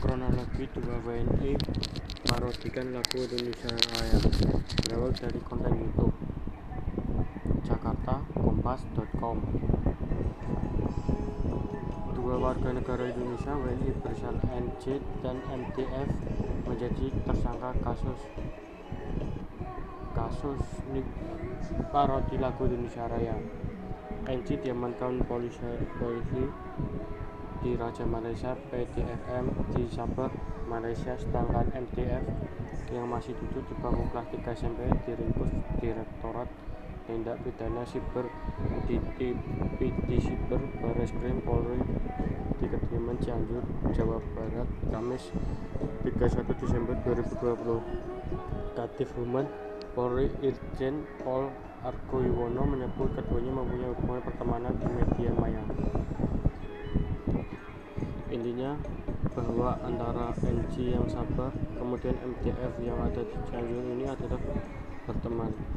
kronologi dua WNI parodikan lagu Indonesia Raya. Berawal dari konten YouTube. Jakarta Kompas.com Dua warga negara Indonesia WNI berinisial NJ dan MTF menjadi tersangka kasus kasus parodi lagu Indonesia Raya. NJ diamankan polisi di Raja Malaysia PDFM di Sabah, Malaysia sedangkan MTF yang masih duduk di bangku kelas 3 SMP diringkus Direktorat Tindak Pidana Siber di, di, Siber Barreskrim Polri di Kediaman Cianjur, Jawa Barat, Kamis 31 Desember 2020. Kadif Humas Polri Irjen Pol Argo Yuwono menyebut keduanya mempunyai hubungan pertemanan di media maya. Intinya bahwa antara NG yang sabar kemudian MTF yang ada di Cianjur ini adalah berteman.